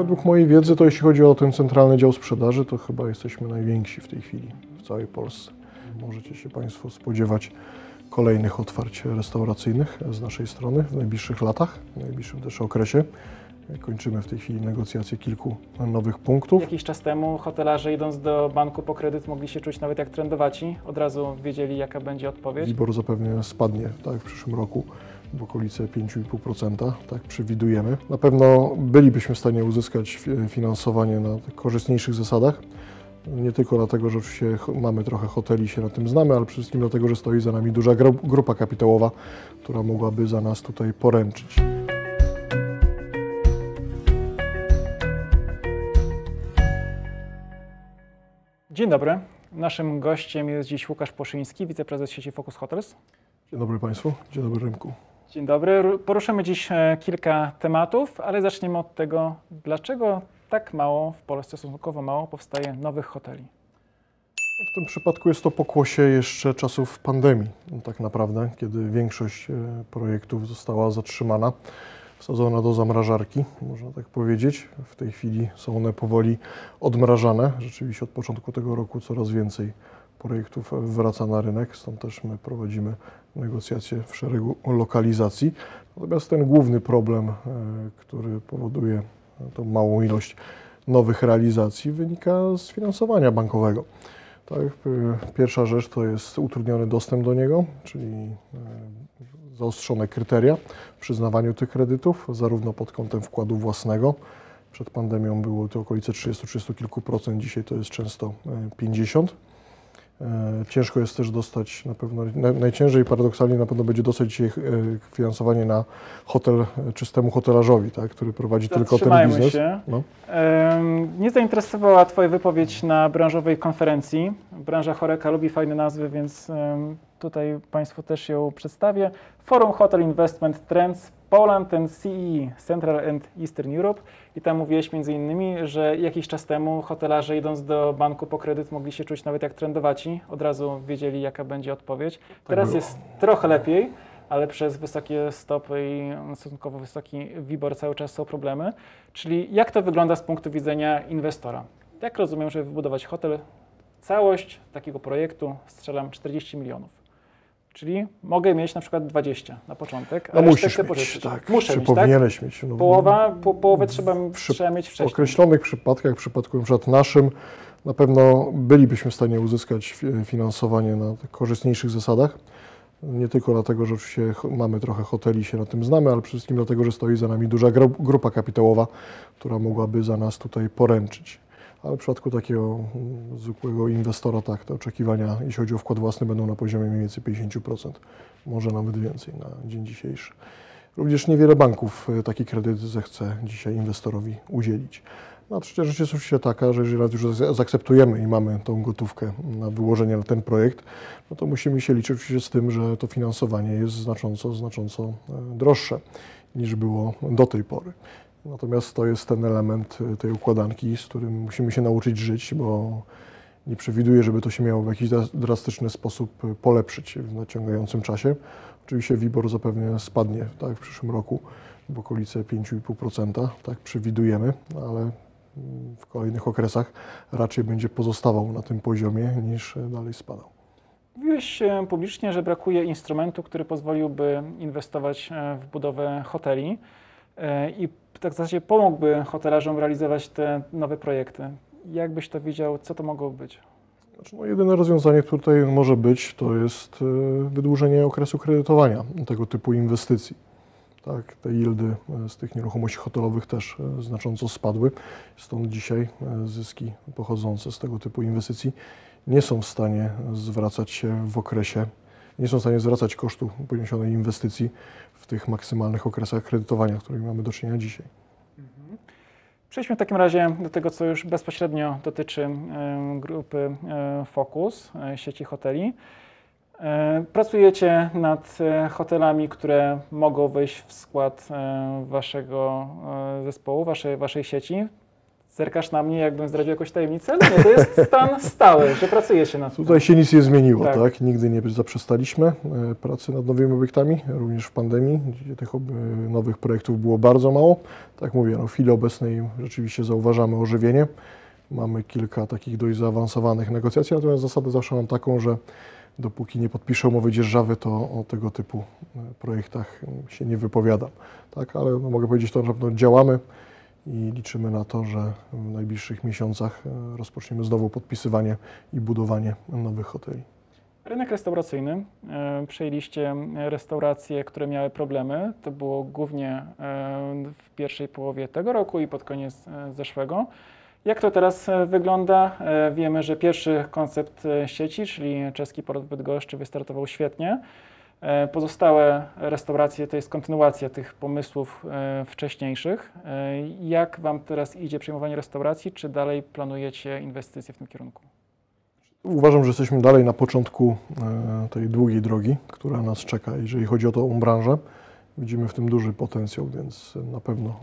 Według mojej wiedzy, to jeśli chodzi o ten centralny dział sprzedaży, to chyba jesteśmy najwięksi w tej chwili w całej Polsce. Możecie się Państwo spodziewać kolejnych otwarć restauracyjnych z naszej strony w najbliższych latach, w najbliższym też okresie. Kończymy w tej chwili negocjacje kilku nowych punktów. Jakiś czas temu hotelarze idąc do banku po kredyt mogli się czuć nawet jak trendowaci. Od razu wiedzieli jaka będzie odpowiedź. WIBOR zapewne spadnie tak, w przyszłym roku w okolice 5,5%, tak przewidujemy. Na pewno bylibyśmy w stanie uzyskać fi- finansowanie na korzystniejszych zasadach. Nie tylko dlatego, że oczywiście mamy trochę hoteli i się na tym znamy, ale przede wszystkim dlatego, że stoi za nami duża gru- grupa kapitałowa, która mogłaby za nas tutaj poręczyć. Dzień dobry. Naszym gościem jest dziś Łukasz Poszyński, wiceprezes sieci Focus Hotels. Dzień dobry Państwu, dzień dobry Rynku. Dzień dobry. Ru- Poruszymy dziś e, kilka tematów, ale zaczniemy od tego, dlaczego tak mało w Polsce, stosunkowo mało, powstaje nowych hoteli. W tym przypadku jest to pokłosie jeszcze czasów pandemii, tak naprawdę, kiedy większość e, projektów została zatrzymana, wsadzona do zamrażarki, można tak powiedzieć. W tej chwili są one powoli odmrażane. Rzeczywiście od początku tego roku coraz więcej projektów wraca na rynek, stąd też my prowadzimy negocjacje w szeregu lokalizacji. Natomiast ten główny problem, e, który powoduje tą małą ilość nowych realizacji, wynika z finansowania bankowego. Tak, y, pierwsza rzecz to jest utrudniony dostęp do niego, czyli y, zaostrzone kryteria w przyznawaniu tych kredytów, zarówno pod kątem wkładu własnego. Przed pandemią było to okolice 30-30 kilku procent, dzisiaj to jest często y, 50. E, Ciężko jest też dostać, na pewno na- najciężej paradoksalnie na pewno będzie dostać dzisiaj e, finansowanie na hotel e, czystemu hotelarzowi, tak, który prowadzi tylko ten biznes. się. No. Mnie zainteresowała Twoja wypowiedź na branżowej konferencji. Branża choreka lubi fajne nazwy, więc tutaj Państwu też ją przedstawię. Forum Hotel Investment Trends Poland and CEE, Central and Eastern Europe. I tam mówiłeś między innymi, że jakiś czas temu hotelarze idąc do banku po kredyt mogli się czuć nawet jak trendowaci. Od razu wiedzieli jaka będzie odpowiedź. Teraz było. jest trochę lepiej, ale przez wysokie stopy i stosunkowo wysoki WIBOR cały czas są problemy. Czyli jak to wygląda z punktu widzenia inwestora? Jak rozumiem, żeby wybudować hotel, całość takiego projektu strzelam 40 milionów. Czyli mogę mieć na przykład 20 na początek, a No musisz chcę mieć, tak, Muszę czy mieć, tak? powinieneś mieć. No, Połowa, po, połowę trzeba, Przy- trzeba mieć W wcześniej. określonych przypadkach, w przypadku na przykład naszym, na pewno bylibyśmy w stanie uzyskać fi- finansowanie na korzystniejszych zasadach. Nie tylko dlatego, że oczywiście mamy trochę hoteli się na tym znamy, ale przede wszystkim dlatego, że stoi za nami duża gru- grupa kapitałowa, która mogłaby za nas tutaj poręczyć. Ale w przypadku takiego mm, zwykłego inwestora, tak, te oczekiwania, jeśli chodzi o wkład własny, będą na poziomie mniej więcej 50%, może nawet więcej na dzień dzisiejszy. Również niewiele banków e, taki kredyt zechce dzisiaj inwestorowi udzielić. No trzecia rzecz jest oczywiście taka, że jeżeli raz już za- zaakceptujemy i mamy tą gotówkę na wyłożenie na ten projekt, no to musimy się liczyć oczywiście z tym, że to finansowanie jest znacząco, znacząco e, droższe niż było do tej pory. Natomiast to jest ten element e, tej układanki, z którym musimy się nauczyć żyć, bo nie przewiduję, żeby to się miało w jakiś dras- drastyczny sposób e, polepszyć w naciągającym czasie. Oczywiście WIBOR zapewne spadnie tak, w przyszłym roku w okolice 5,5%, tak przewidujemy, ale mm, w kolejnych okresach raczej będzie pozostawał na tym poziomie niż e, dalej spadał. Mówiłeś publicznie, że brakuje instrumentu, który pozwoliłby inwestować w budowę hoteli i tak w zasadzie pomógłby hotelarzom realizować te nowe projekty. Jak byś to widział, co to mogło być? Znaczy, no, jedyne rozwiązanie, które tutaj może być, to jest e, wydłużenie okresu kredytowania tego typu inwestycji. Tak, te yieldy e, z tych nieruchomości hotelowych też e, znacząco spadły, stąd dzisiaj zyski pochodzące z tego typu inwestycji nie są w stanie zwracać się w okresie, nie są w stanie zwracać kosztu poniesionej inwestycji w tych maksymalnych okresach kredytowania, z którymi mamy do czynienia dzisiaj. Przejdźmy w takim razie do tego, co już bezpośrednio dotyczy grupy e, Focus, e, sieci hoteli. E, Pracujecie nad hotelami, które mogą wejść w skład waszego zespołu, waszej, waszej sieci. Zerkasz na mnie, jakbym zdradził jakąś tajemnicę, ale nie, to jest stan stały, że pracuje się nad tym. Tutaj się nic nie zmieniło, Tak. tak? Nigdy nie zaprzestaliśmy e, pracy nad nowymi obiektami, również w pandemii, gdzie tych e, nowych projektów było bardzo mało. Tak mówię, no w chwili obecnej rzeczywiście zauważamy ożywienie. Mamy kilka takich dość zaawansowanych negocjacji, natomiast zasadę zawsze mam taką, że dopóki nie podpiszę umowy dzierżawy, to o tego typu e, projektach się nie wypowiadam. Tak, ale no, mogę powiedzieć to, że na pewno działamy i liczymy na to, że w najbliższych miesiącach e, rozpoczniemy znowu podpisywanie i budowanie nowych hoteli. Rynek restauracyjny. E, Przejęliście restauracje, które miały problemy. To było głównie e, w pierwszej połowie tego roku i pod koniec zeszłego. Jak to teraz wygląda? Wiemy, że pierwszy koncept sieci, czyli czeski port w Bydgoszczy, wystartował świetnie. E, Pozostałe restauracje to jest kontynuacja tych pomysłów e, wcześniejszych. E, Jak Wam teraz idzie przejmowanie restauracji? Czy dalej planujecie inwestycje w tym kierunku? Uważam, że jesteśmy dalej na początku tej długiej drogi, która nas czeka, jeżeli chodzi o tą branżę. Widzimy w tym duży potencjał, więc na pewno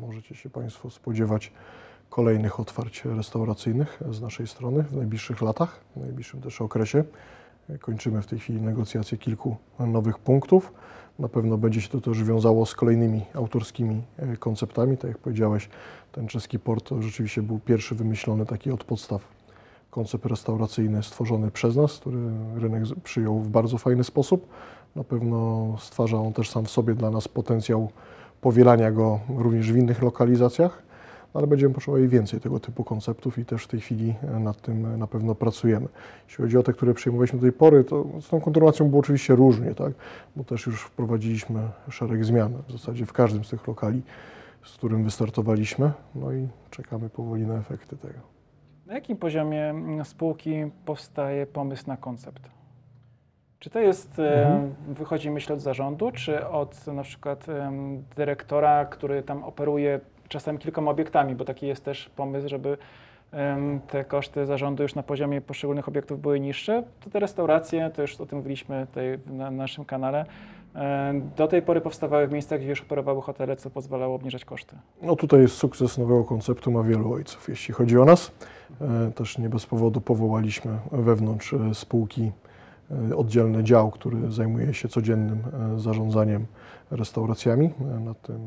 możecie się Państwo spodziewać kolejnych otwarć restauracyjnych z naszej strony w najbliższych latach, w najbliższym też okresie. Kończymy w tej chwili negocjacje kilku nowych punktów. Na pewno będzie się to też wiązało z kolejnymi autorskimi e, konceptami. Tak jak powiedziałeś, ten czeski port rzeczywiście był pierwszy wymyślony taki od podstaw koncept restauracyjny stworzony przez nas, który rynek przyjął w bardzo fajny sposób. Na pewno stwarza on też sam w sobie dla nas potencjał powielania go również w innych lokalizacjach, ale będziemy potrzebowali więcej tego typu konceptów i też w tej chwili e, nad tym e, na pewno pracujemy. Jeśli chodzi o te, które przyjmowaliśmy do tej pory, to z tą kontynuacją było oczywiście różnie, tak? bo też już wprowadziliśmy szereg zmian w zasadzie w każdym z tych lokali, z którym wystartowaliśmy, no i czekamy powoli na efekty tego. Na jakim poziomie mm, spółki powstaje pomysł na koncept? Czy to jest, e, Mhm. wychodzi myśl od zarządu, czy od na przykład dyrektora, który tam operuje czasem kilkoma obiektami, bo taki jest też pomysł, żeby te koszty zarządu już na poziomie poszczególnych obiektów były niższe, to te restauracje, to już o tym mówiliśmy tutaj na naszym kanale, e, do tej pory powstawały w miejscach, gdzie już operowały hotele, co pozwalało obniżać koszty. No tutaj jest sukces nowego konceptu ma wielu ojców, jeśli chodzi o nas. E, Też nie bez powodu powołaliśmy wewnątrz e, spółki oddzielny dział, który zajmuje się codziennym e, zarządzaniem restauracjami. E, Na, tym,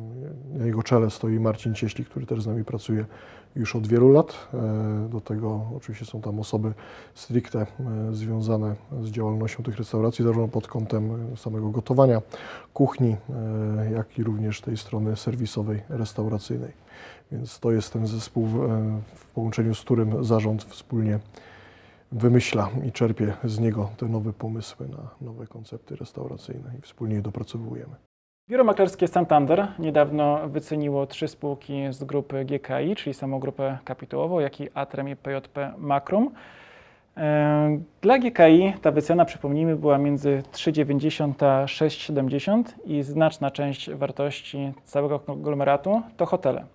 na jego czele stoi Marcin Cieślik, który też z nami pracuje już od wielu lat. E, Do tego oczywiście są tam osoby stricte e, związane z działalnością tych restauracji, zarówno pod kątem e, samego gotowania, kuchni, e, jak i również tej strony serwisowej, restauracyjnej. Więc to jest ten zespół, e, w połączeniu z którym zarząd wspólnie wymyśla i czerpie z niego te nowe pomysły na nowe koncepty restauracyjne i wspólnie je dopracowujemy. Biuro maklerskie Santander niedawno wyceniło trzy spółki z grupy GKI, czyli samą grupę kapitałową, jak i Atrem i PJP Makrum. Dla GKI ta wycena, przypomnijmy, była między 3,90 a 6,70 i znaczna część wartości całego konglomeratu to hotele.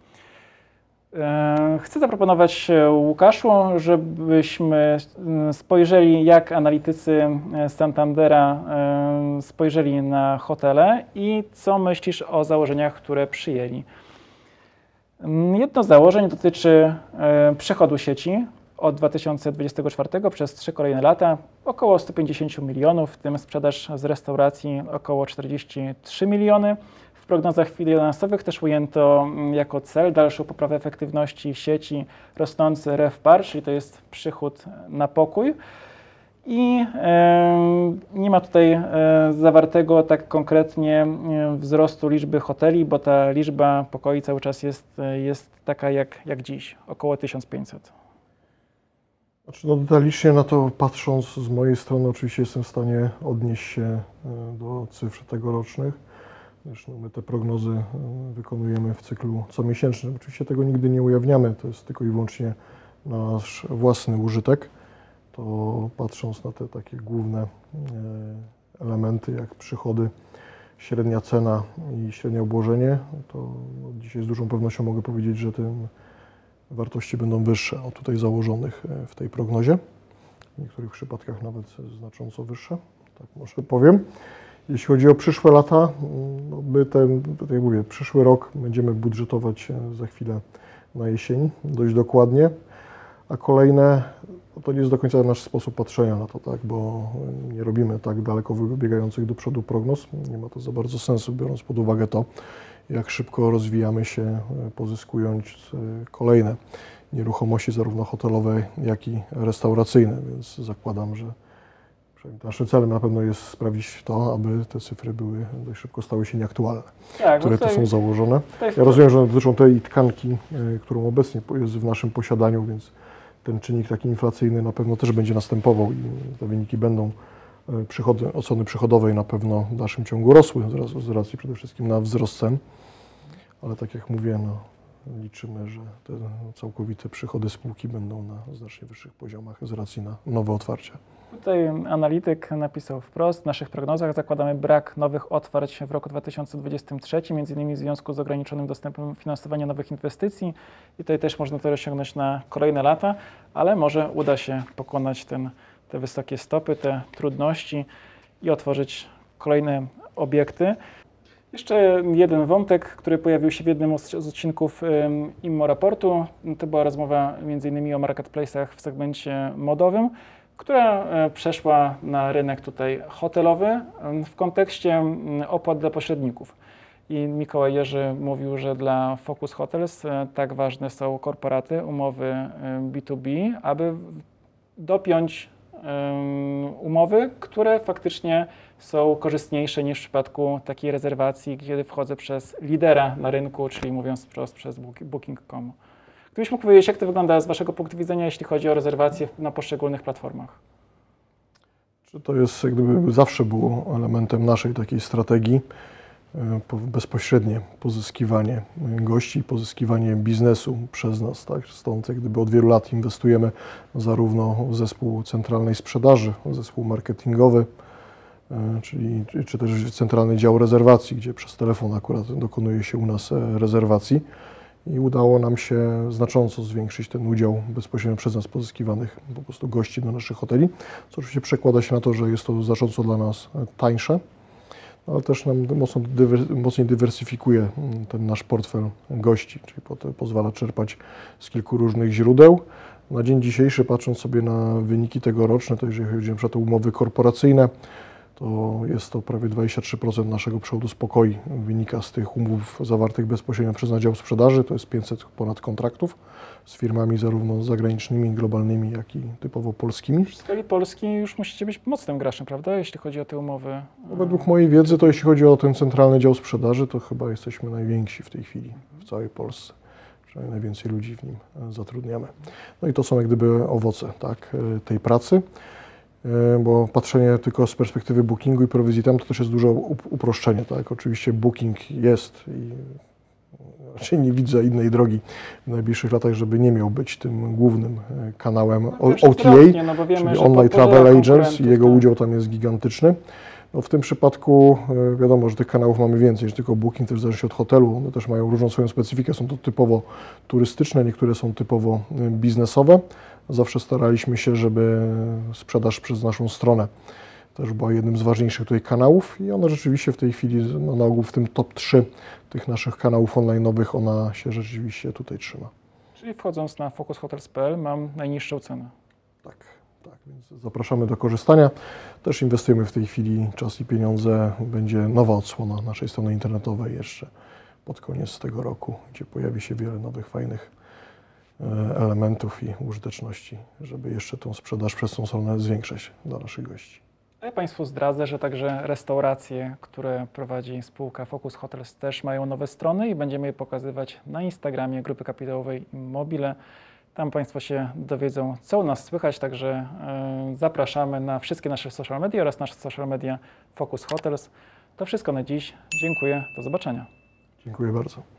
E, Chcę zaproponować Łukaszu, żebyśmy spojrzeli, jak analitycy e, Santandera e, spojrzeli na hotele i co myślisz o założeniach, które przyjęli. Jedno z założeń dotyczy przechodu sieci od 2024 przez trzy kolejne lata około 150 milionów, w tym sprzedaż z restauracji około 43 miliony. W prognozach finansowych też ujęto mm, jako cel dalszą poprawę efektywności sieci rosnący RevPAR, czyli to jest przychód na pokój. I nie ma tutaj e, zawartego tak konkretnie wzrostu liczby hoteli, bo ta liczba pokoi cały czas jest, e, jest taka jak, jak dziś, około 1500. Znaczy, no detalicznie na to patrząc z mojej strony oczywiście jestem w stanie odnieść się e, do cyfr tegorocznych. Zresztą my te prognozy e, wykonujemy w cyklu comiesięcznym. Oczywiście tego nigdy nie ujawniamy, to jest tylko i wyłącznie nasz własny użytek. To patrząc na te takie główne e, elementy jak przychody, średnia cena i średnie obłożenie, to no, dzisiaj z dużą pewnością mogę powiedzieć, że tym wartości będą wyższe od tutaj założonych e, w tej prognozie. W niektórych przypadkach nawet znacząco wyższe, tak może powiem. Jeśli chodzi o przyszłe lata, no my ten, tak jak mówię, przyszły rok będziemy budżetować e, za chwilę na jesień, dość dokładnie, a kolejne no to nie jest do końca nasz sposób patrzenia na to, tak, bo nie robimy tak daleko wybiegających do przodu prognoz. Nie ma to za bardzo sensu, biorąc pod uwagę to, jak szybko rozwijamy się, e, pozyskując e, kolejne nieruchomości, zarówno hotelowe, jak i restauracyjne, więc zakładam, że Naszym celem na pewno jest sprawić to, aby te cyfry były dość szybko stały się nieaktualne, tak, które tutaj, tu są założone. Ja rozumiem, że dotyczą tej tkanki, e, którą obecnie jest w naszym posiadaniu, więc ten czynnik taki inflacyjny na pewno też będzie następował i te wyniki będą e, przychody, oceny przychodowej na pewno w dalszym ciągu rosły z, z racji przede wszystkim na wzrost cen, ale tak jak mówię, no, liczymy, że te całkowite przychody spółki będą na znacznie wyższych poziomach z racji na nowe otwarcia. Tutaj analityk napisał wprost, w naszych prognozach zakładamy brak nowych otwarć w roku 2023, m.in. w związku z ograniczonym dostępem finansowania nowych inwestycji i tutaj też można to rozciągnąć na kolejne lata, ale może uda się pokonać ten, te wysokie stopy, te trudności i otworzyć kolejne obiekty. Jeszcze jeden wątek, który pojawił się w jednym z odcinków IMMO raportu, to była rozmowa m.in. o marketplace'ach w segmencie modowym która e, przeszła na rynek tutaj hotelowy w kontekście opłat dla pośredników. I Mikołaj Jerzy mówił, że dla Focus Hotels e, tak ważne są korporaty, umowy B2B, aby dopiąć umowy, które faktycznie są korzystniejsze niż w przypadku takiej rezerwacji, kiedy wchodzę przez lidera na rynku, czyli mówiąc wprost przez Booking.com. Gdybyś mógł powiedzieć, jak to wygląda z Waszego punktu widzenia, jeśli chodzi o rezerwacje na poszczególnych platformach? Czy to jest, jak gdyby zawsze było elementem naszej takiej strategii, e, bezpośrednie pozyskiwanie gości, pozyskiwanie biznesu przez nas. Tak? Stąd jak gdyby od wielu lat inwestujemy zarówno w zespół centralnej sprzedaży, w zespół marketingowy, e, czyli, czy też centralny dział rezerwacji, gdzie przez telefon akurat dokonuje się u nas e, rezerwacji i udało nam się znacząco zwiększyć ten udział bezpośrednio przez nas pozyskiwanych po prostu gości do naszych hoteli, co oczywiście przekłada się na to, że jest to znacząco dla nas tańsze, ale też nam mocno dywer, mocniej dywersyfikuje mm, ten nasz portfel gości, czyli pozwala czerpać z kilku różnych źródeł. Na dzień dzisiejszy, patrząc sobie na wyniki tegoroczne, to jeżeli chodzi o umowy korporacyjne, to jest to prawie 23% naszego przodu spokoi. Wynika z tych umów zawartych bezpośrednio przez Nadział Sprzedaży, to jest 500 ponad kontraktów z firmami zarówno zagranicznymi, globalnymi, jak i typowo polskimi. W skali Polski już musicie być mocnym graczem, prawda, jeśli chodzi o te umowy? No, według mojej wiedzy, to jeśli chodzi o ten centralny dział sprzedaży, to chyba jesteśmy najwięksi w tej chwili w całej Polsce. Przynajmniej najwięcej ludzi w nim zatrudniamy. No i to są jak gdyby owoce tak, tej pracy. E, bo patrzenie tylko z perspektywy bookingu i prowizji tam to też jest duże uproszczenie. Tak? Oczywiście booking jest i raczej nie widzę innej drogi w najbliższych latach, żeby nie miał być tym głównym e, kanałem no, OTA, no wiemy, czyli Online Travel Agents i jego tak. udział tam jest gigantyczny. No w tym przypadku e, wiadomo, że tych kanałów mamy więcej niż tylko Booking, też w zależności od hotelu. One też mają różną swoją specyfikę. Są to typowo turystyczne, niektóre są typowo biznesowe. Zawsze staraliśmy się, żeby sprzedaż przez naszą stronę też była jednym z ważniejszych tutaj kanałów i ona rzeczywiście w tej chwili, no, na ogół w tym top 3 tych naszych kanałów online'owych, ona się rzeczywiście tutaj trzyma. Czyli wchodząc na focushotels.pl mam najniższą cenę. Tak, tak, więc zapraszamy do korzystania. Też inwestujemy w tej chwili czas i pieniądze. Będzie nowa odsłona naszej strony internetowej jeszcze pod koniec tego roku, gdzie pojawi się wiele nowych, fajnych E, elementów i użyteczności, żeby jeszcze tą sprzedaż przez tą stronę zwiększać dla naszych gości. Ja Państwu zdradzę, że także restauracje, które prowadzi spółka Focus Hotels też mają nowe strony i będziemy je pokazywać na Instagramie Grupy Kapitałowej Immobile. Tam Państwo się dowiedzą, co u nas słychać, także yy, zapraszamy na wszystkie nasze social media oraz nasze social media Focus Hotels. To wszystko na dziś. Dziękuję. Do zobaczenia. Dziękuję bardzo.